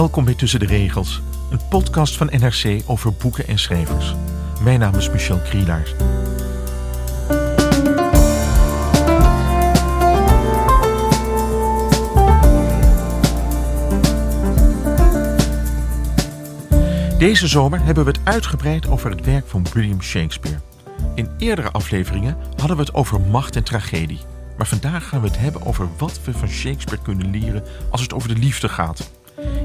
Welkom bij Tussen de Regels, een podcast van NRC over boeken en schrijvers. Mijn naam is Michel Krielaars. Deze zomer hebben we het uitgebreid over het werk van William Shakespeare. In eerdere afleveringen hadden we het over macht en tragedie. Maar vandaag gaan we het hebben over wat we van Shakespeare kunnen leren als het over de liefde gaat.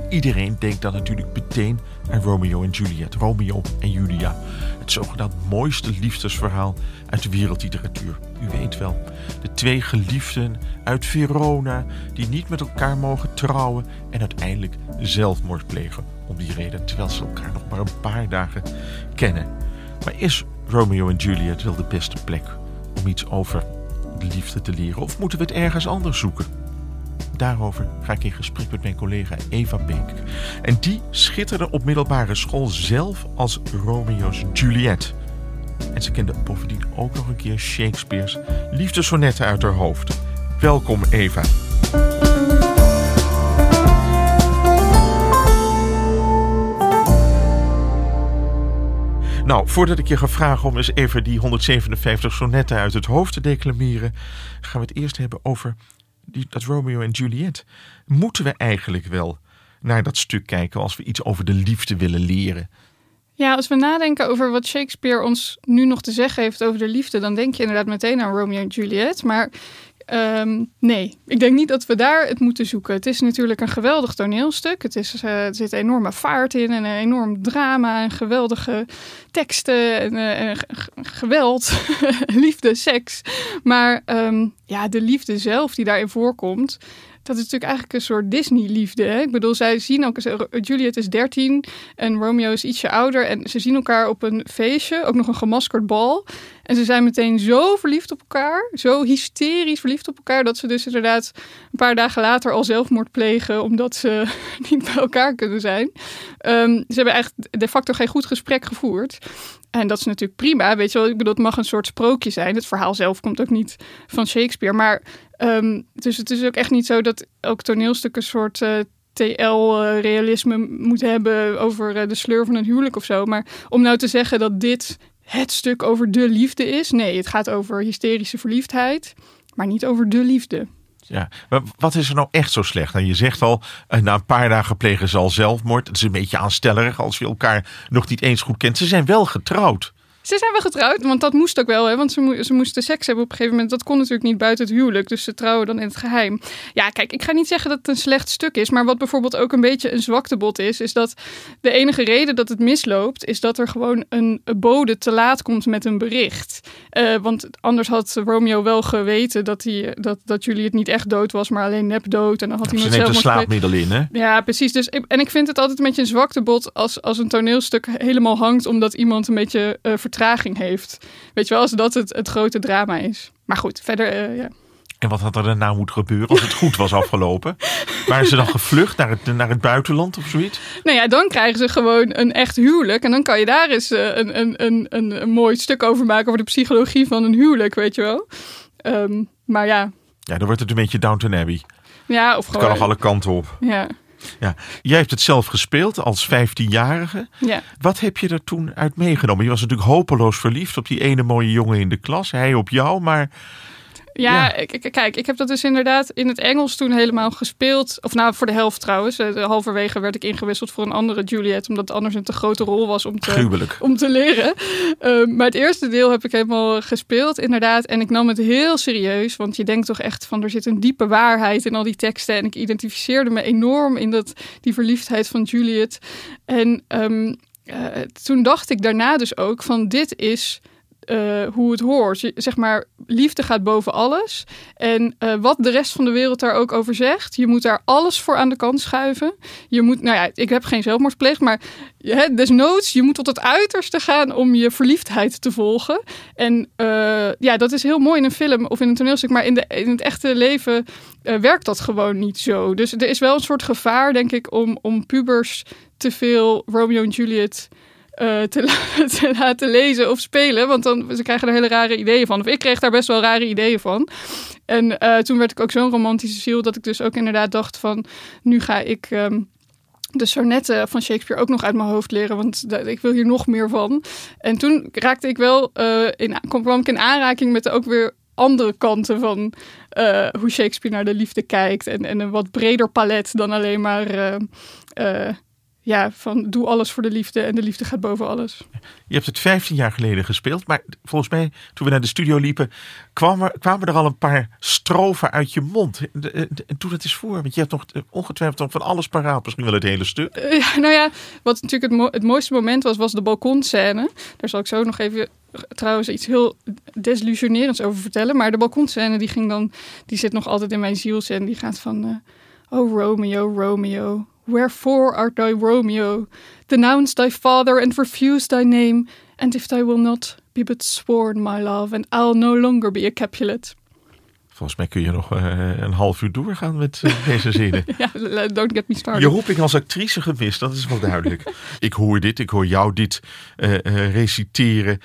Iedereen denkt dan natuurlijk meteen aan Romeo en Juliet, Romeo en Julia. Het zogenaamd mooiste liefdesverhaal uit de wereldliteratuur. U weet wel, de twee geliefden uit Verona die niet met elkaar mogen trouwen en uiteindelijk zelfmoord plegen om die reden, terwijl ze elkaar nog maar een paar dagen kennen. Maar is Romeo en Juliet wel de beste plek om iets over de liefde te leren? Of moeten we het ergens anders zoeken? Daarover ga ik in gesprek met mijn collega Eva Beek. En die schitterde op middelbare school zelf als Romeo's Juliet. En ze kende bovendien ook nog een keer Shakespeare's liefdessonetten uit haar hoofd. Welkom Eva. Nou, voordat ik je ga vragen om eens even die 157 sonetten uit het hoofd te declameren, gaan we het eerst hebben over die, dat Romeo en Juliet. Moeten we eigenlijk wel naar dat stuk kijken als we iets over de liefde willen leren? Ja, als we nadenken over wat Shakespeare ons nu nog te zeggen heeft over de liefde, dan denk je inderdaad meteen aan Romeo en Juliet. Maar Ehm, nee, ik denk niet dat we daar het moeten zoeken. Het is natuurlijk een geweldig toneelstuk. Het is, uh, er zit enorme vaart in en een enorm drama en geweldige teksten en, uh, geweld, liefde, seks. Maar um, ja, de liefde zelf die daarin voorkomt, dat is natuurlijk eigenlijk een soort Disney-liefde. Ik bedoel, zij zien ook, Juliet is 13 en Romeo is ietsje ouder. En ze zien elkaar op een feestje, ook nog een gemaskerd bal. En ze zijn meteen zo verliefd op elkaar, zo hysterisch verliefd op elkaar, dat ze dus inderdaad een paar dagen later al zelfmoord plegen, omdat ze niet bij elkaar kunnen zijn. Um, ze hebben eigenlijk de facto geen goed gesprek gevoerd. En dat is natuurlijk prima, weet je wel. Ik bedoel, mag een soort sprookje zijn. Het verhaal zelf komt ook niet van Shakespeare. Maar um, dus het is ook echt niet zo dat elk toneelstuk een soort eh, TL-realisme moet hebben over uh, de sleur van een huwelijk of zo. Maar om nou te zeggen dat dit het stuk over de liefde is. Nee, het gaat over hysterische verliefdheid, maar niet over de liefde. Ja, maar wat is er nou echt zo slecht? Nou, je zegt al, eh, na een paar dagen plegen ze al zelfmoord. Het is een beetje aanstellerig als je elkaar nog niet eens goed kent. Ze zijn wel getrouwd. Ze zijn wel getrouwd, want dat moest ook wel. Hè? Want ze, ze moesten seks hebben op een gegeven moment. Dat kon natuurlijk niet buiten het huwelijk. Dus ze trouwen dan in het geheim. Ja, kijk, ik ga niet zeggen dat het een slecht stuk is. Maar wat bijvoorbeeld ook een beetje een zwaktebod is... is dat de enige reden dat het misloopt... is dat er gewoon een bode te laat komt met een bericht. Uh, want anders had Romeo wel geweten dat, hij, dat, dat Juliet niet echt dood was... maar alleen nep dood. En dan had hij nog zelf een slaapmiddel in, hè? Ja, precies. Dus, en ik vind het altijd een beetje een zwaktebod... als, als een toneelstuk helemaal hangt... omdat iemand een beetje uh, vertraging heeft. Weet je wel, als dat het, het grote drama is. Maar goed, verder, uh, ja. En wat had er daarna moeten gebeuren als het goed was afgelopen? Waren ze dan gevlucht naar het, naar het buitenland of zoiets? Nou ja, dan krijgen ze gewoon een echt huwelijk. En dan kan je daar eens uh, een, een, een, een, een mooi stuk over maken over de psychologie van een huwelijk, weet je wel. Um, maar ja. Ja, dan wordt het een beetje Downton Abbey. Ja, of het kan nog alle kanten op. Ja. Ja, jij hebt het zelf gespeeld als 15-jarige. Ja. Wat heb je er toen uit meegenomen? Je was natuurlijk hopeloos verliefd op die ene mooie jongen in de klas. Hij op jou, maar ja, kijk, ik heb dat dus inderdaad in het Engels toen helemaal gespeeld. Of nou, voor de helft trouwens. Eh, halverwege werd ik ingewisseld voor een andere Juliet. Omdat het anders een te grote rol was om te, om te leren. Uh, maar het eerste deel heb ik helemaal gespeeld, inderdaad. En ik nam het heel serieus. Want je denkt toch echt van, er zit een diepe waarheid in al die teksten. En ik identificeerde me enorm in dat, die verliefdheid van Juliet. En um, uh, toen dacht ik daarna dus ook van, dit is uh, hoe het hoort. Zeg maar, liefde gaat boven alles. En uh, wat de rest van de wereld daar ook over zegt, je moet daar alles voor aan de kant schuiven. Je moet, nou ja, ik heb geen zelfmoordpleeg, maar hè, desnoods, je moet tot het uiterste gaan om je verliefdheid te volgen. En uh, ja, dat is heel mooi in een film of in een toneelstuk, maar in, de, in het echte leven werkt dat gewoon niet zo. Dus er is wel een soort gevaar, denk ik, om, om pubers te veel Romeo en Juliet uh, te, te, laten lezen of spelen. Want dan ze krijgen er hele rare ideeën van. Of ik kreeg daar best wel rare ideeën van. En uh, toen werd ik ook zo'n romantische ziel dat ik dus ook inderdaad dacht van... nu ga ik um, de sonnetten van Shakespeare ook nog uit mijn hoofd leren, want ik wil hier nog meer van. En toen raakte ik wel uh, in, kwam ik in aanraking met ook weer andere kanten van hoe Shakespeare naar de liefde kijkt. En, en een wat breder palet dan alleen maar ja, van doe alles voor de liefde en de liefde gaat boven alles. Je hebt het 15 jaar geleden gespeeld, maar volgens mij toen we naar de studio liepen, kwamen, kwamen er al een paar strofen uit je mond. Doe dat eens voor, want je hebt nog ongetwijfeld nog van alles paraat, misschien wel het hele stuk. Ja, nou ja, wat natuurlijk het, het mooiste moment was, was de balkonscène. Daar zal ik zo nog even trouwens iets heel desillusionerends over vertellen. Maar de balkonscène die ging dan, die zit nog altijd in mijn ziel en die gaat van, uh, oh Romeo, Romeo, wherefore art thou Romeo? Denounce thy father and refuse thy name, and if thou will not, be but sworn my love, and I'll no longer be a Capulet. Volgens mij kun je nog uh, een half uur doorgaan met uh, deze zinnen. ja, don't get me started. Je roeping als actrice gemist, dat is wel duidelijk. ik hoor dit, ik hoor jou dit uh, reciteren.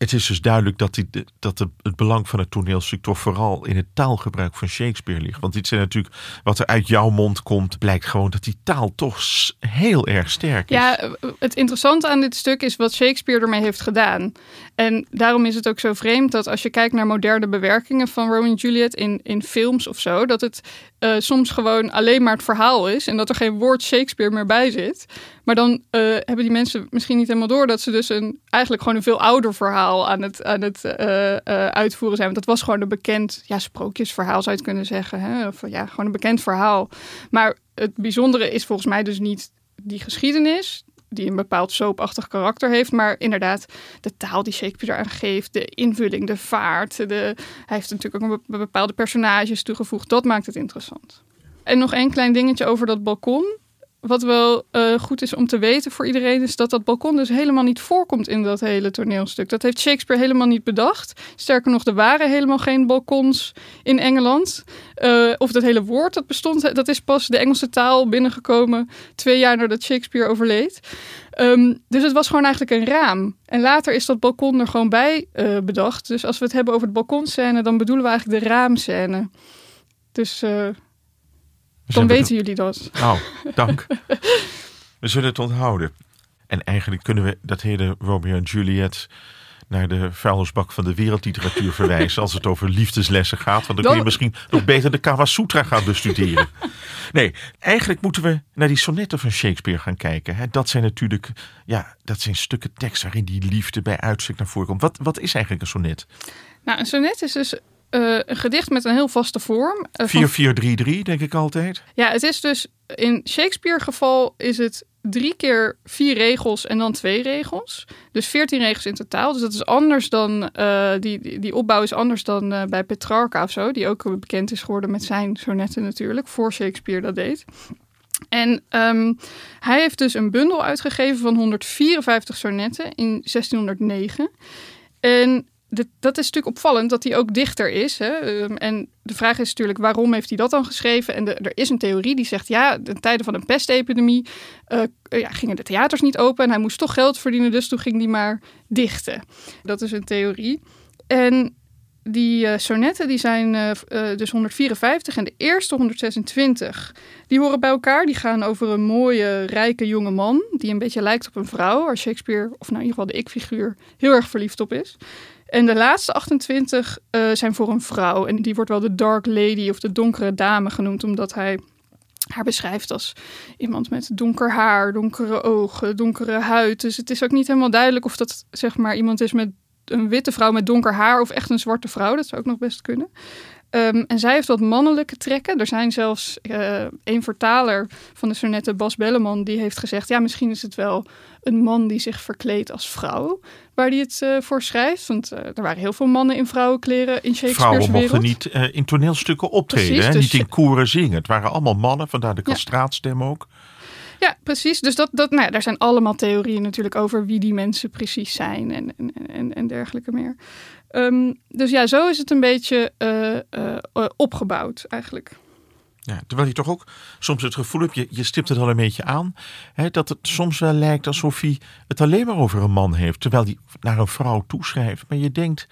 Het is dus duidelijk dat, die, dat de, het belang van het toneelstuk toch vooral in het taalgebruik van Shakespeare ligt. Want dit zijn natuurlijk, wat er uit jouw mond komt, blijkt gewoon dat die taal toch heel erg sterk is. Ja, het interessante aan dit stuk is wat Shakespeare ermee heeft gedaan. En daarom is het ook zo vreemd dat als je kijkt naar moderne bewerkingen van Romeo en Juliet in, in films of zo, dat het uh, soms gewoon alleen maar het verhaal is en dat er geen woord Shakespeare meer bij zit. Maar dan uh, hebben die mensen misschien niet helemaal door dat ze dus een, eigenlijk gewoon een veel ouder verhaal aan het, aan het uh, uitvoeren zijn. Want dat was gewoon een bekend ja, sprookjesverhaal, zou je het kunnen zeggen. Hè? Of ja, gewoon een bekend verhaal. Maar het bijzondere is volgens mij dus niet die geschiedenis die een bepaald soapachtig karakter heeft. Maar inderdaad, de taal die Shakespeare eraan geeft, de invulling, de vaart. De, hij heeft natuurlijk ook een bepaalde personages toegevoegd. Dat maakt het interessant. En nog één klein dingetje over dat balkon. Wat wel uh, goed is om te weten voor iedereen, is dat dat balkon dus helemaal niet voorkomt in dat hele toneelstuk. Dat heeft Shakespeare helemaal niet bedacht. Sterker nog, er waren helemaal geen balkons in Engeland. Uh, of dat hele woord dat bestond, dat is pas de Engelse taal binnengekomen twee jaar nadat Shakespeare overleed. Um, dus het was gewoon eigenlijk een raam. En later is dat balkon er gewoon bij uh, bedacht. Dus als we het hebben over het balkonscène, dan bedoelen we eigenlijk de raamscène. Dus dan weten jullie dat. Nou, dank. We zullen het onthouden. En eigenlijk kunnen we dat hele Romeo en Juliet naar de vuilnisbak van de wereldliteratuur verwijzen als het over liefdeslessen gaat. Want dan, kun je misschien nog beter de Kama Sutra gaan bestuderen. Nee, eigenlijk moeten we naar die sonnetten van Shakespeare gaan kijken. Dat zijn natuurlijk, ja, dat zijn stukken tekst waarin die liefde bij uitzicht naar voren komt. Wat, wat is eigenlijk een sonnet? Nou, een sonnet is dus uh, een gedicht met een heel vaste vorm. Uh, 4-4-3-3, denk ik altijd. Ja, het is dus in Shakespeare geval is het drie keer vier regels en dan twee regels. Dus veertien regels in totaal. Dus dat is anders dan, uh, die, die, opbouw is anders dan uh, bij Petrarca of zo. Die ook bekend is geworden met zijn sonetten natuurlijk. Voor Shakespeare dat deed. En um, hij heeft dus een bundel uitgegeven van 154 sonetten in 1609. En dat is natuurlijk opvallend dat hij ook dichter is. Hè? Ehm, en de vraag is natuurlijk, waarom heeft hij dat dan geschreven? En er is een theorie die zegt, ja, in tijden van een pestepidemie uh, ja, gingen de theaters niet open en hij moest toch geld verdienen, dus toen ging hij maar dichten. Dat is een theorie. En die uh, sonetten die zijn uh, dus 154 en de eerste 126, die horen bij elkaar. Die gaan over een mooie, rijke jonge man die een beetje lijkt op een vrouw, waar Shakespeare, of nou in ieder geval de ik-figuur, heel erg verliefd op is. En de laatste 28 uh, zijn voor een vrouw. En die wordt wel de Dark Lady of de Donkere Dame genoemd, omdat hij haar beschrijft als iemand met donker haar, donkere ogen, donkere huid. Dus het is ook niet helemaal duidelijk of dat zeg maar iemand is met een witte vrouw met donker haar of echt een zwarte vrouw. Dat zou ook nog best kunnen. Um, en zij heeft wat mannelijke trekken. Er zijn zelfs uh, een vertaler van de sonnetten, Bas Belleman, die heeft gezegd: ja, misschien is het wel een man die zich verkleedt als vrouw, waar hij het uh, voor schrijft. Want uh, er waren heel veel mannen in vrouwenkleren in Shakespeare's Vrouwen mochten niet in toneelstukken optreden, Precies, hè? Dus niet in koren zingen. Het waren allemaal mannen, vandaar de kastraatstem ook. Ja, precies. Dus dat, dat, nou ja, daar zijn allemaal theorieën natuurlijk over wie die mensen precies zijn en, en, en, en dergelijke meer. Um, dus ja, zo is het een beetje uh, uh, opgebouwd eigenlijk. Ja, terwijl je toch ook soms het gevoel hebt, je, je stipt het al een beetje aan, hè, dat het soms wel lijkt alsof hij het alleen maar over een man heeft, terwijl hij naar een vrouw toeschrijft. Maar je denkt,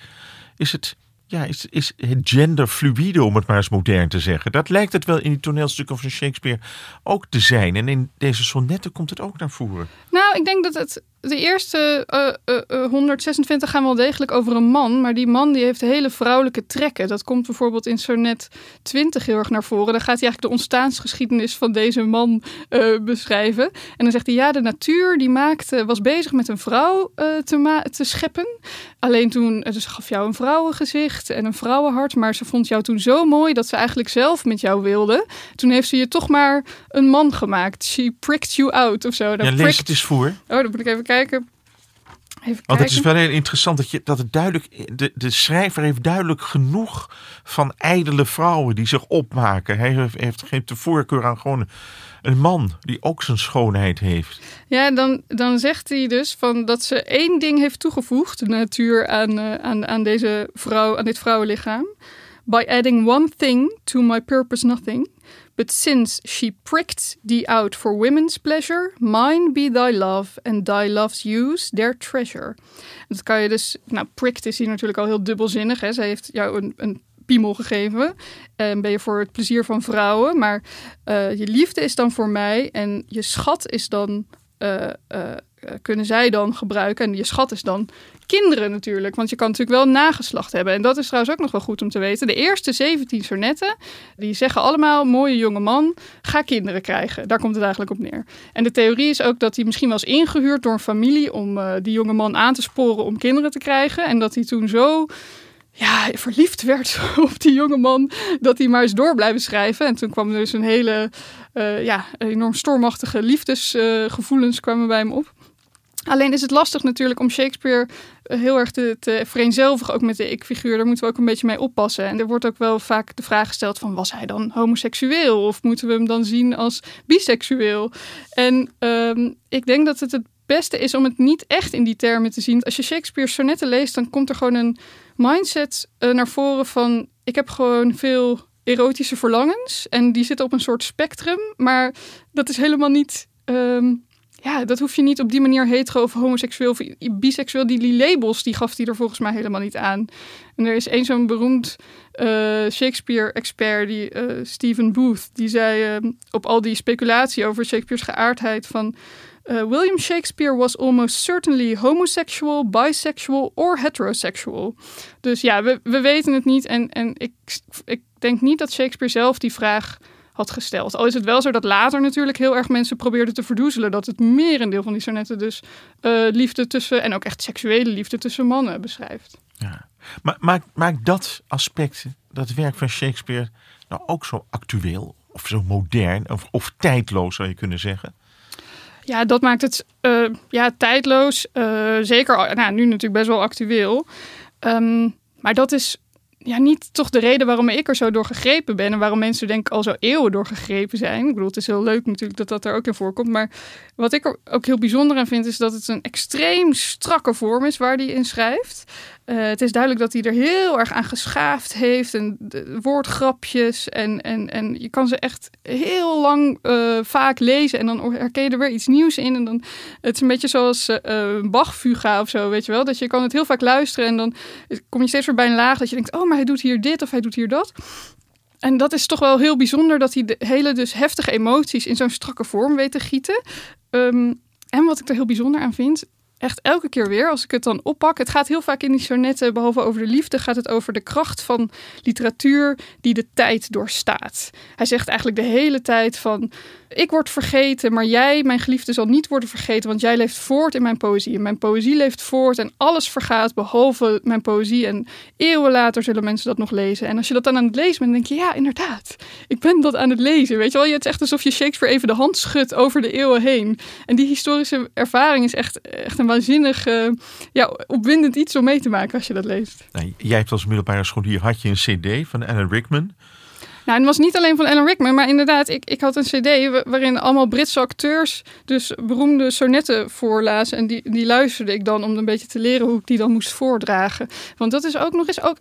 is het ja, is, is genderfluide, om het maar eens modern te zeggen. Dat lijkt het wel in die toneelstukken van Shakespeare ook te zijn. En in deze sonnetten komt het ook naar voren. Nou, ik denk dat het de eerste uh, uh, 126 gaan wel degelijk over een man. Maar die man die heeft hele vrouwelijke trekken. Dat komt bijvoorbeeld in sonnet 20 heel erg naar voren. Dan gaat hij eigenlijk de ontstaansgeschiedenis van deze man uh, beschrijven. En dan zegt hij, ja, de natuur die maakte, was bezig met een vrouw te, te scheppen. Alleen toen, dus gaf jou een vrouwengezicht en een vrouwenhart. Maar ze vond jou toen zo mooi dat ze eigenlijk zelf met jou wilde. Toen heeft ze je toch maar een man gemaakt. She pricked you out of zo. Dan ja, lees het eens voor. Oh, dan moet ik even kijken. Even Want het is wel heel interessant dat, je, dat het duidelijk, de, de schrijver heeft duidelijk genoeg van ijdele vrouwen die zich opmaken. Hij heeft, heeft, geeft de voorkeur aan gewoon een man die ook zijn schoonheid heeft. Ja, dan, dan zegt hij dus van dat ze één ding heeft toegevoegd, de natuur, aan, uh, aan, aan deze vrouw, aan dit vrouwenlichaam. By adding one thing to my purpose nothing. But since she pricked thee out for women's pleasure, mine be thy love, and thy love's use their treasure. Dat kan je dus, nou, pricked is hier natuurlijk al heel dubbelzinnig. Hè? Zij heeft jou een, een piemel gegeven. En ben je voor het plezier van vrouwen. Maar uh, je liefde is dan voor mij. En je schat is dan. Uh, kunnen zij dan gebruiken. En je schat is dan kinderen natuurlijk. Want je kan natuurlijk wel nageslacht hebben. En dat is trouwens ook nog wel goed om te weten. De eerste 17 sonetten, die zeggen allemaal... mooie jonge man, ga kinderen krijgen. Daar komt het eigenlijk op neer. En de theorie is ook dat hij misschien was ingehuurd door een familie... om uh, die jonge man aan te sporen om kinderen te krijgen. En dat hij toen zo ja, verliefd werd op die jonge man, dat hij maar eens door blijven schrijven. En toen kwam dus een hele, uh, ja, enorm stormachtige liefdesgevoelens kwamen bij hem op. Alleen is het lastig natuurlijk om Shakespeare eh, heel erg te, te vereenzelvigen, ook met de ik-figuur. Daar moeten we ook een beetje mee oppassen. En er wordt ook wel vaak de vraag gesteld van, was hij dan homoseksueel? Of moeten we hem dan zien als biseksueel? En um, ik denk dat het het beste is om het niet echt in die termen te zien. Als je Shakespeare sonnetten leest, dan komt er gewoon een mindset uh, naar voren van... ik heb gewoon veel erotische verlangens en die zitten op een soort spectrum. Maar dat is helemaal niet... Um, ja, dat hoef je niet op die manier hetero of homoseksueel of biseksueel. Die, labels, die gaf hij er volgens mij helemaal niet aan. En er is één zo'n beroemd uh, Shakespeare-expert, die uh, Stephen Booth, die zei uh, op al die speculatie over Shakespeare's geaardheid van... William Shakespeare was almost certainly homosexual, bisexual or heterosexual. Dus ja, we, we weten het niet. En, en ik, ik denk niet dat Shakespeare zelf die vraag had gesteld. Al is het wel zo dat later natuurlijk heel erg mensen probeerden te verdoezelen dat het merendeel van die sonetten dus uh, liefde tussen en ook echt seksuele liefde tussen mannen beschrijft. Ja. Maar maakt maak dat aspect, dat werk van Shakespeare, nou ook zo actueel of zo modern of, of tijdloos zou je kunnen zeggen? Ja, dat maakt het uh, ja, tijdloos. Uh, zeker, nou, nu natuurlijk best wel actueel. Um, maar dat is ja, niet toch de reden waarom ik er zo door gegrepen ben. En waarom mensen denk ik al zo eeuwen door gegrepen zijn. Ik bedoel, het is heel leuk natuurlijk dat dat er ook in voorkomt. Maar wat ik er ook heel bijzonder aan vind, is dat het een extreem strakke vorm is waar hij in schrijft. Uh, het is duidelijk dat hij er heel erg aan geschaafd heeft. En woordgrapjes. En, en, en je kan ze echt heel lang uh, vaak lezen. En dan herken je er weer iets nieuws in. En dan, het is een beetje zoals uh, Bach-fuga of zo, weet je wel. Dat je kan het heel vaak luisteren. En dan kom je steeds weer bij een laag dat je denkt... oh, maar hij doet hier dit of hij doet hier dat. En dat is toch wel heel bijzonder dat hij de hele dus heftige emoties in zo'n strakke vorm weet te gieten. Um, en wat ik er heel bijzonder aan vind, echt elke keer weer, als ik het dan oppak. Het gaat heel vaak in die sonetten, behalve over de liefde, gaat het over de kracht van literatuur die de tijd doorstaat. Hij zegt eigenlijk de hele tijd van, ik word vergeten, maar jij, mijn geliefde, zal niet worden vergeten, want jij leeft voort in mijn poëzie. En mijn poëzie leeft voort en alles vergaat behalve mijn poëzie. En eeuwen later zullen mensen dat nog lezen. En als je dat dan aan het lezen bent, denk je, ja, inderdaad, ik ben dat aan het lezen. Weet je wel, het is echt alsof je Shakespeare even de hand schudt over de eeuwen heen. En die historische ervaring is echt, echt een waanzinnig, uh, ja, opwindend iets om mee te maken als je dat leest. Nou, jij hebt als middelbare scholier, had je een cd van Alan Rickman... Nou, het was niet alleen van Alan Rickman, maar inderdaad, ik, ik had een cd waarin allemaal Britse acteurs dus beroemde sonetten voorlazen. En die, die luisterde ik dan om een beetje te leren hoe ik die dan moest voordragen. Want dat is ook nog eens, ook,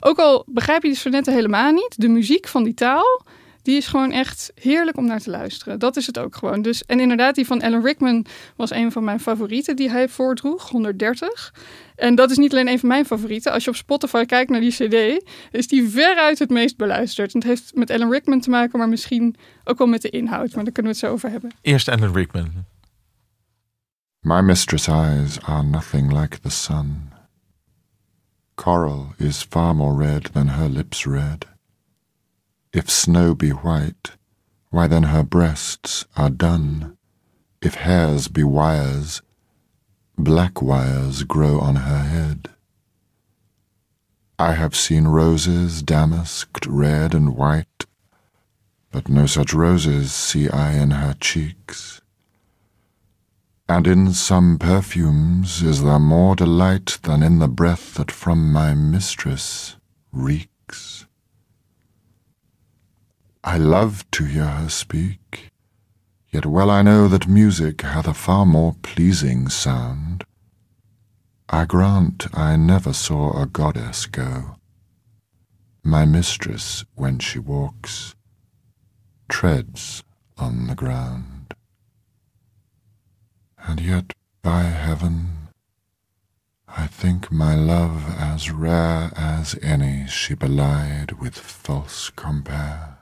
ook al begrijp je die sonetten helemaal niet, de muziek van die taal, Die is gewoon echt heerlijk om naar te luisteren. Dat is het ook gewoon. Dus, en inderdaad, die van Alan Rickman was een van mijn favorieten die hij voordroeg, 130. En dat is niet alleen een van mijn favorieten. Als je op Spotify kijkt naar die CD, is die veruit het meest beluisterd. En het heeft met Alan Rickman te maken, maar misschien ook wel met de inhoud. Maar daar kunnen we het zo over hebben. Eerst Alan Rickman. My mistress' eyes are nothing like the sun. Coral is far more red than her lips red. If snow be white, why then her breasts are dun. If hairs be wires, black wires grow on her head. I have seen roses damasked red and white, but no such roses see I in her cheeks. And in some perfumes is there more delight than in the breath that from my mistress reeks. I love to hear her speak, yet well I know that music hath a far more pleasing sound. I grant I never saw a goddess go. My mistress, when she walks, treads on the ground. And yet, by heaven, I think my love as rare as any she belied with false compare.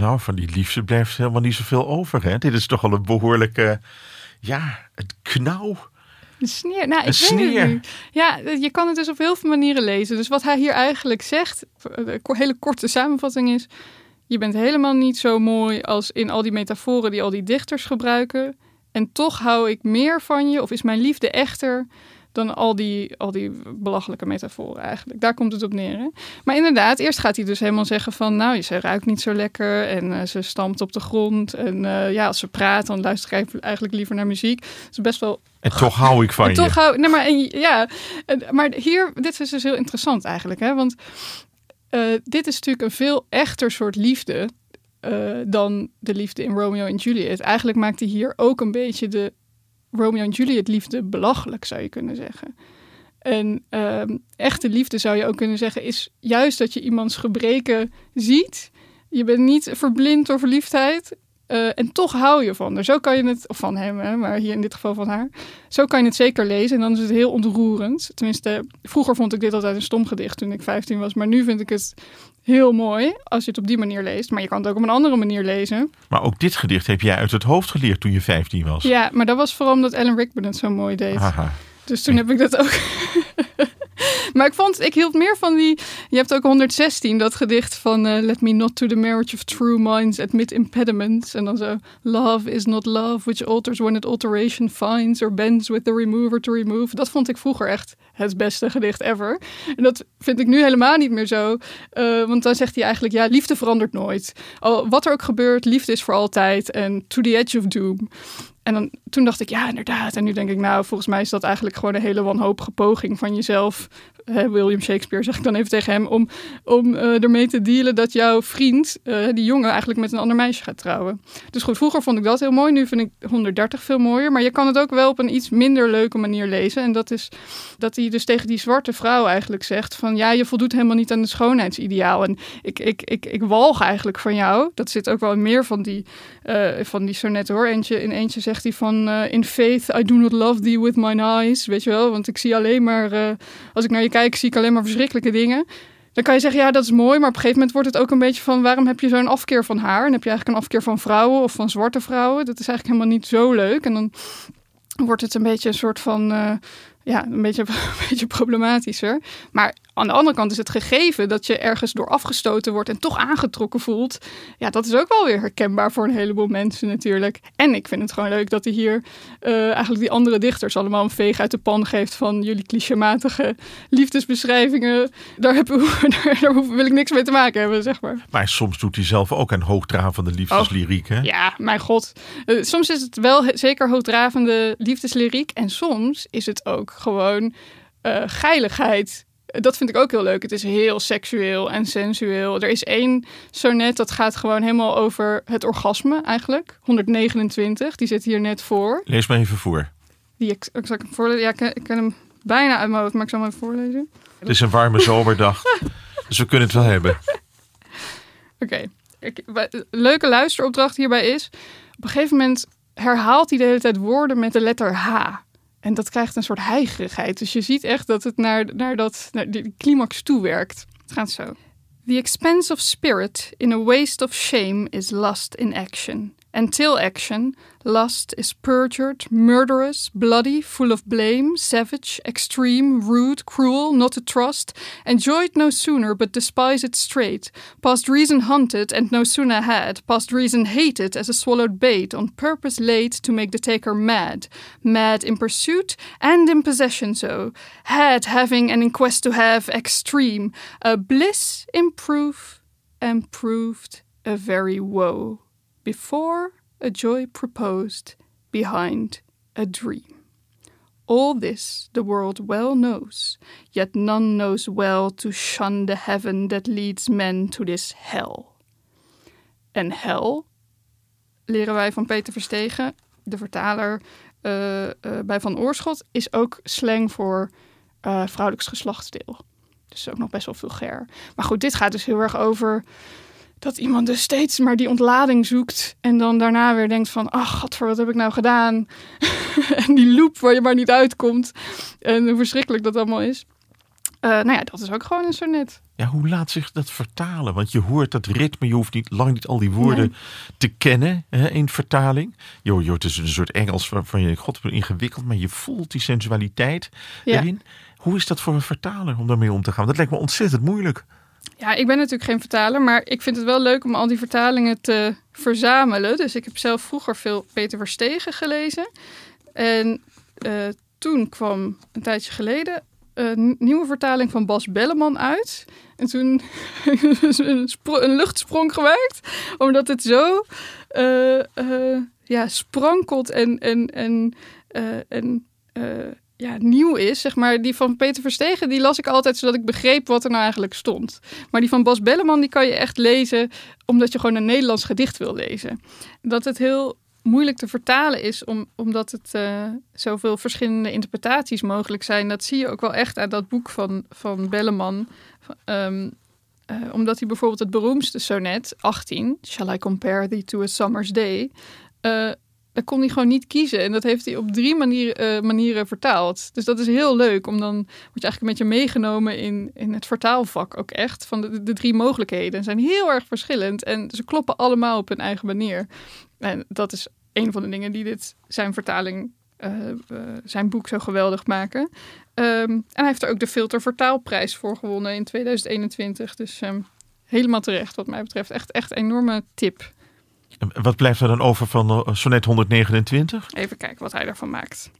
Nou, van die liefde blijft helemaal niet zoveel over. Hè? Dit is toch al een behoorlijke, ja, het knauw. Een sneer. Nou, ik Een weet het niet. Ja, je kan het dus op heel veel manieren lezen. Dus wat hij hier eigenlijk zegt, de hele korte samenvatting is... je bent helemaal niet zo mooi als in al die metaforen die al die dichters gebruiken. En toch hou ik meer van je, of is mijn liefde echter... dan al die, al die belachelijke metaforen eigenlijk. Daar komt het op neer. Hè? Maar inderdaad, eerst gaat hij dus helemaal zeggen van... nou, ze ruikt niet zo lekker en eh, ze stampt op de grond. En eh, ja, als ze praat, dan luister ik eigenlijk liever naar muziek. Het is best wel En toch hou ik van en je. toch hou, nee, maar, en, ja, maar hier, dit is dus heel interessant eigenlijk, hè? Want eh, dit is natuurlijk een veel echter soort liefde dan de liefde in Romeo en Juliet. Eigenlijk maakt hij hier ook een beetje de Romeo en Juliet liefde belachelijk, zou je kunnen zeggen. En ehm, echte liefde zou je ook kunnen zeggen, is juist dat je iemands gebreken ziet. Je bent niet verblind door verliefdheid. eh, en toch hou je van haar. Zo kan je het, of van hem, hè, maar hier in dit geval van haar. Zo kan je het zeker lezen. En dan is het heel ontroerend. Tenminste, vroeger vond ik dit altijd een stom gedicht toen ik 15 was. Maar nu vind ik het heel mooi als je het op die manier leest. Maar je kan het ook op een andere manier lezen. Maar ook dit gedicht heb jij uit het hoofd geleerd toen je 15 was. Ja, maar dat was vooral omdat Alan Rickman het zo mooi deed. Haha. Dus toen heb ik dat ook. maar ik vond, ik hield meer van die. Je hebt ook 116, dat gedicht van eh, Let me not to the marriage of true minds admit impediments. En dan zo. Love is not love, which alters when it alteration finds or bends with the remover to remove. Dat vond ik vroeger echt het beste gedicht ever. En dat vind ik nu helemaal niet meer zo. Eh, want dan zegt hij eigenlijk: ja, liefde verandert nooit. Al, wat er ook gebeurt, liefde is voor altijd. En to the edge of doom. En dan, toen dacht ik, ja, inderdaad. En nu denk ik, nou, volgens mij is dat eigenlijk gewoon een hele wanhopige poging van jezelf. Hè, William Shakespeare, zeg ik dan even tegen hem, om, om eh, ermee te dealen dat jouw vriend, eh, die jongen, eigenlijk met een ander meisje gaat trouwen. Dus goed, vroeger vond ik dat heel mooi. Nu vind ik 130 veel mooier. Maar je kan het ook wel op een iets minder leuke manier lezen. En dat is dat hij dus tegen die zwarte vrouw eigenlijk zegt van, ja, je voldoet helemaal niet aan het schoonheidsideaal. En ik, ik, ik, ik walg eigenlijk van jou. Dat zit ook wel meer van die, eh, van die sonetten hoor. Eentje, in eentje zegt hij van, eh, in faith I do not love thee with mine eyes. Weet je wel, want ik zie alleen maar, eh, als ik naar je kijk, zie ik alleen maar verschrikkelijke dingen. Dan kan je zeggen, ja, dat is mooi, maar op een gegeven moment wordt het ook een beetje van, waarom heb je zo'n afkeer van haar? En heb je eigenlijk een afkeer van vrouwen of van zwarte vrouwen? Dat is eigenlijk helemaal niet zo leuk. En dan wordt het een beetje een soort van, eh, ja, een beetje, een beetje problematischer. Maar aan de andere kant is het gegeven dat je ergens door afgestoten wordt en toch aangetrokken voelt. Ja, dat is ook wel weer herkenbaar voor een heleboel mensen natuurlijk. En ik vind het gewoon leuk dat hij hier eh, eigenlijk die andere dichters allemaal een veeg uit de pan geeft van jullie clichématige liefdesbeschrijvingen. Daar, heb, daar, daar wil ik niks mee te maken hebben, zeg maar. Maar soms doet hij zelf ook aan hoogdravende liefdeslyriek. Hè? Ja, mijn god. Eh, soms is het wel zeker hoogdravende liefdeslyriek. En soms is het ook gewoon eh, geiligheid. Dat vind ik ook heel leuk. Het is heel seksueel en sensueel. Er is één sonnet dat gaat gewoon helemaal over het orgasme eigenlijk. 129, die zit hier net voor. Lees maar even voor. Die ik, ik hem voorlezen? Ja, ik, ken- ik ken hem bijna uit mijn hoofd, maar ik zal hem even voorlezen. Het is een warme zomerdag. dus we kunnen het wel hebben. Oké. Leuke luisteropdracht hierbij is... op een gegeven moment herhaalt hij de hele tijd woorden met de letter H. En dat krijgt een soort heigerigheid. Dus je ziet echt dat het naar, naar, dat, naar die climax toewerkt. Het gaat zo. The expense of spirit in a waste of shame is lust in action. Until action, lust is perjured, murderous, bloody, full of blame, savage, extreme, rude, cruel, not to trust, enjoyed no sooner but despise it straight, past reason hunted and no sooner had, past reason hated as a swallowed bait, on purpose laid to make the taker mad, mad in pursuit and in possession so, had having and in quest to have extreme, a bliss in proof and proved a very woe before a joy proposed, behind a dream. All this the world well knows, yet none knows well to shun the heaven that leads men to this hell. En hel, leren wij van Peter Verstegen, de vertaler uh, uh, bij Van Oorschot, is ook slang voor uh, vrouwelijks geslachtsdeel. Dus ook nog best wel vulgair. Maar goed, dit gaat dus heel erg over dat iemand dus steeds maar die ontlading zoekt. En dan daarna weer denkt van, ach, godver, wat heb ik nou gedaan? en die loop waar je maar niet uitkomt. En hoe verschrikkelijk dat allemaal is. Uh, nou ja, dat is ook gewoon een sonnet. Ja, hoe laat zich dat vertalen? Want je hoort dat ritme, je hoeft niet lang niet al die woorden nee. te kennen hè, in vertaling. Jo, jo, het is een soort Engels waarvan je, god, ingewikkeld, maar je voelt die sensualiteit ja. erin. Hoe is dat voor een vertaler om daarmee om te gaan? Dat lijkt me ontzettend moeilijk. Ja, ik ben natuurlijk geen vertaler, maar ik vind het wel leuk om al die vertalingen te verzamelen. Dus ik heb zelf vroeger veel Peter Verstegen gelezen. En uh, toen kwam een tijdje geleden een nieuwe vertaling van Bas Belleman uit. En toen een, een luchtsprong gemaakt, omdat het zo uh, uh, ja, sprankelt en, en, en, en ja, nieuw is, zeg maar, die van Peter Verstegen, die las ik altijd zodat ik begreep wat er nou eigenlijk stond. Maar die van Bas Belleman, die kan je echt lezen omdat je gewoon een Nederlands gedicht wil lezen. Dat het heel moeilijk te vertalen is, om, omdat het uh, zoveel verschillende interpretaties mogelijk zijn. Dat zie je ook wel echt uit dat boek van, van Belleman. Um, uh, omdat hij bijvoorbeeld het beroemdste sonnet, 18, Shall I compare thee to a summer's day... Uh, kon hij gewoon niet kiezen. En dat heeft hij op drie manieren, uh, manieren vertaald. Dus dat is heel leuk. Om dan word je eigenlijk een beetje meegenomen in, in het vertaalvak ook echt. Van de, de drie mogelijkheden. zijn heel erg verschillend. En ze kloppen allemaal op hun eigen manier. En dat is een van de dingen die dit zijn vertaling, uh, uh, zijn boek zo geweldig maken. Um, en hij heeft er ook de Filter Vertaalprijs voor gewonnen in 2021. Dus um, helemaal terecht wat mij betreft. Echt, echt enorme tip. Wat blijft er dan over van sonnet 129? Even kijken wat hij ervan maakt.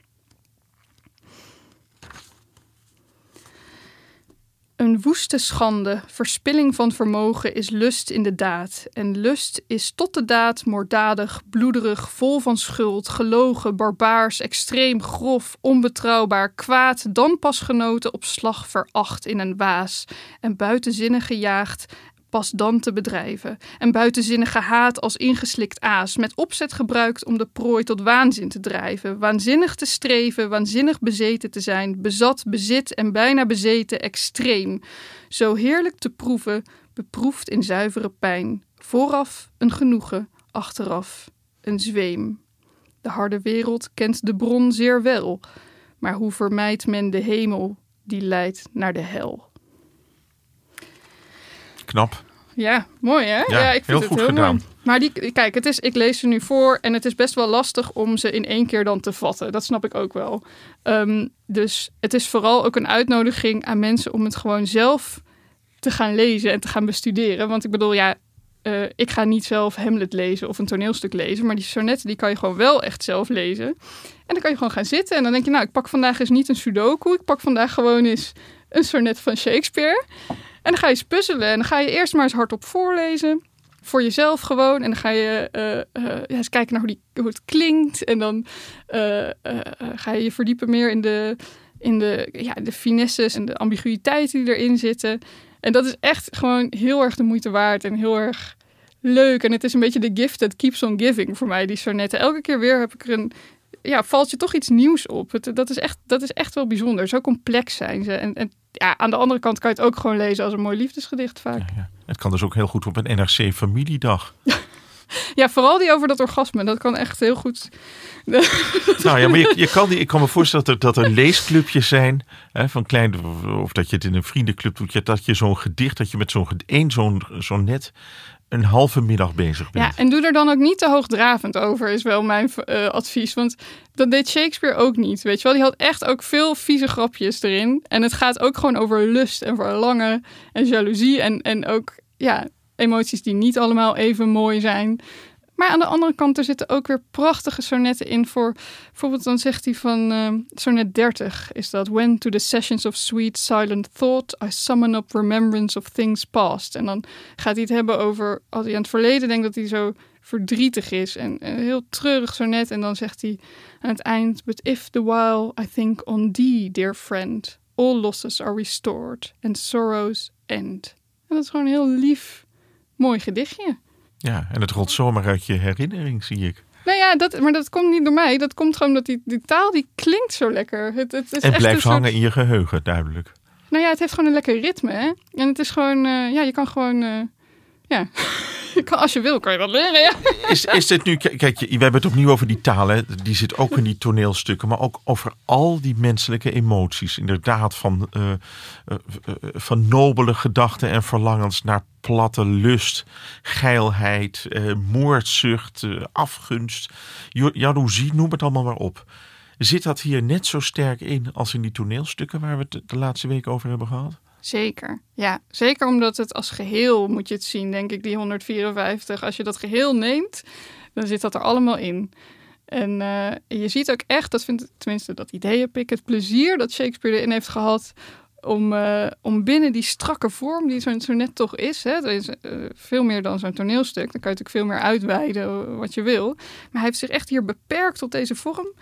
Een woeste schande, verspilling van vermogen is lust in de daad. En lust is tot de daad moorddadig, bloederig, vol van schuld, gelogen, barbaars, extreem, grof, onbetrouwbaar, kwaad, dan pas genoten op slag veracht in een waas en buitenzinnig gejaagd pas dan te bedrijven. En buitenzinnig gehaat als ingeslikt aas, met opzet gebruikt om de prooi tot waanzin te drijven. Waanzinnig te streven, waanzinnig bezeten te zijn, bezat, bezit en bijna bezeten, extreem. Zo heerlijk te proeven, beproefd in zuivere pijn. Vooraf een genoegen, achteraf een zweem. De harde wereld kent de bron zeer wel, maar hoe vermijdt men de hemel die leidt naar de hel? Knap. Ja, mooi hè? Ja, ik vind heel het goed heel gedaan. Mooi. Maar die, kijk, het is, ik lees ze nu voor en het is best wel lastig om ze in één keer dan te vatten. Dat snap ik ook wel. Um, dus het is vooral ook een uitnodiging aan mensen om het gewoon zelf te gaan lezen en te gaan bestuderen. Want ik bedoel, ja, uh, ik ga niet zelf Hamlet lezen of een toneelstuk lezen, maar die sonnetten die kan je gewoon wel echt zelf lezen. En dan kan je gewoon gaan zitten en dan denk je, nou, ik pak vandaag eens niet een sudoku, ik pak vandaag gewoon eens een sonnet van Shakespeare. Dan ga je eens puzzelen. En dan ga je eerst maar eens hardop voorlezen. Voor jezelf gewoon. En dan ga je uh, ja, eens kijken naar hoe, die, hoe het klinkt. En dan uh, ga je je verdiepen meer in de, in de, ja, de finesses en de ambiguïteiten die erin zitten. En dat is echt gewoon heel erg de moeite waard. En heel erg leuk. En het is een beetje de gift that keeps on giving voor mij, die sonnetten. Elke keer weer heb ik er een ja, valt je toch iets nieuws op. Het, dat, is echt, dat is echt wel bijzonder. Zo complex zijn ze. En, en ja, aan de andere kant kan je het ook gewoon lezen als een mooi liefdesgedicht vaak. Ja, ja. Het kan dus ook heel goed op een NRC familiedag. Ja, vooral die over dat orgasme. Dat kan echt heel goed. Nou ja, maar je, je kan die, ik kan me voorstellen dat er, dat er leesclubjes zijn. Hè, van klein, of dat je het in een vriendenclub doet. Dat je zo'n gedicht, dat je met zo'n één zo'n zo'n net een halve middag bezig bent. Ja, en doe er dan ook niet te hoogdravend over, is wel mijn uh, advies. Want dat deed Shakespeare ook niet. Weet je wel, die had echt ook veel vieze grapjes erin. En het gaat ook gewoon over lust en verlangen en jaloezie. En, en ook ja, emoties die niet allemaal even mooi zijn. Maar aan de andere kant, er zitten ook weer prachtige sonetten in voor... Bijvoorbeeld dan zegt hij van uh, sonnet 30 is dat... When to the sessions of sweet silent thought I summon up remembrance of things past. En dan gaat hij het hebben over... Als hij aan het verleden denkt dat hij zo verdrietig is. En heel treurig sonnet. En dan zegt hij aan het eind... But if the while I think on thee, dear friend... All losses are restored and sorrows end. En dat is gewoon een heel lief, mooi gedichtje. Ja, en het rolt zomaar uit je herinnering, zie ik. Nou ja, dat, maar dat komt niet door mij. Dat komt gewoon dat die, die taal die klinkt zo lekker. Het, het is en blijft soort... hangen in je geheugen, duidelijk. Nou ja, het heeft gewoon een lekker ritme. Hè? En het is gewoon, uh, ja, je kan gewoon, uh, ja, als je wil, kan je dat leren. Is, is dit nu, kijk, we hebben het opnieuw over die talen. Die zit ook in die toneelstukken, maar ook over al die menselijke emoties. Inderdaad, van, uh, van nobele gedachten en verlangens naar platte lust, geilheid, moordzucht, afgunst, jaloezie, noem het allemaal maar op. Zit dat hier net zo sterk in als in die toneelstukken waar we het de laatste week over hebben gehad? Zeker, ja. Zeker omdat het als geheel moet je het zien, denk ik, die 154. Als je dat geheel neemt, dan zit dat er allemaal in. En uh, je ziet ook echt, dat vindt tenminste dat idee heb ik, het plezier dat Shakespeare erin heeft gehad om, uh, om binnen die strakke vorm die zo'n zo net toch is, hè, dat is uh, veel meer dan zo'n toneelstuk, dan kan je natuurlijk veel meer uitweiden wat je wil. Maar hij heeft zich echt hier beperkt tot deze vorm.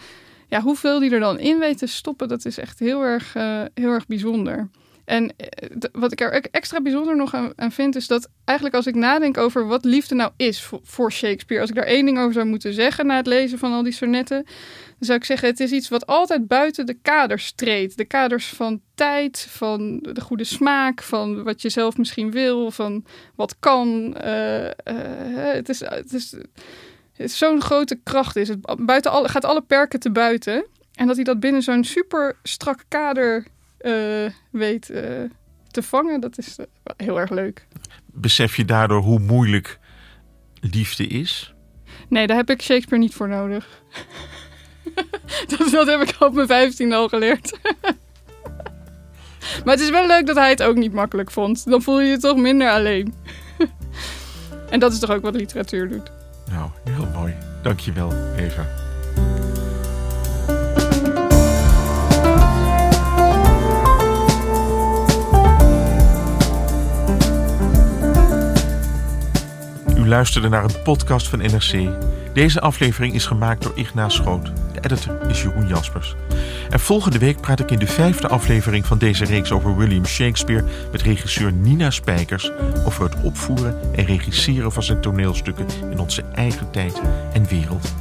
Ja, hoeveel die er dan in weet te stoppen, dat is echt heel erg, heel erg bijzonder. En wat ik er extra bijzonder nog aan, vind, is dat eigenlijk als ik nadenk over wat liefde nou is voor, Shakespeare, als ik daar één ding over zou moeten zeggen na het lezen van al die sonetten, dan zou ik zeggen, het is iets wat altijd buiten de kaders treedt. De kaders van tijd, van de goede smaak, van wat je zelf misschien wil, van wat kan. Uh, uh, het is, het is, zo'n grote kracht. Is het buiten alle, gaat alle perken te buiten. En dat hij dat binnen zo'n super strak kader weet te vangen, dat is heel erg leuk. Besef je daardoor hoe moeilijk liefde is? Nee, daar heb ik Shakespeare niet voor nodig. dat, dat heb ik op mijn vijftiende al geleerd. maar het is wel leuk dat hij het ook niet makkelijk vond. Dan voel je je toch minder alleen. en dat is toch ook wat literatuur doet. Nou, heel mooi. Dankjewel, Eva. Luisterde naar een podcast van NRC. Deze aflevering is gemaakt door Ignaas Schoot. De editor is Jeroen Jaspers. En volgende week praat ik in de vijfde aflevering van deze reeks over William Shakespeare met regisseur Nina Spijkers over het opvoeren en regisseren van zijn toneelstukken in onze eigen tijd en wereld.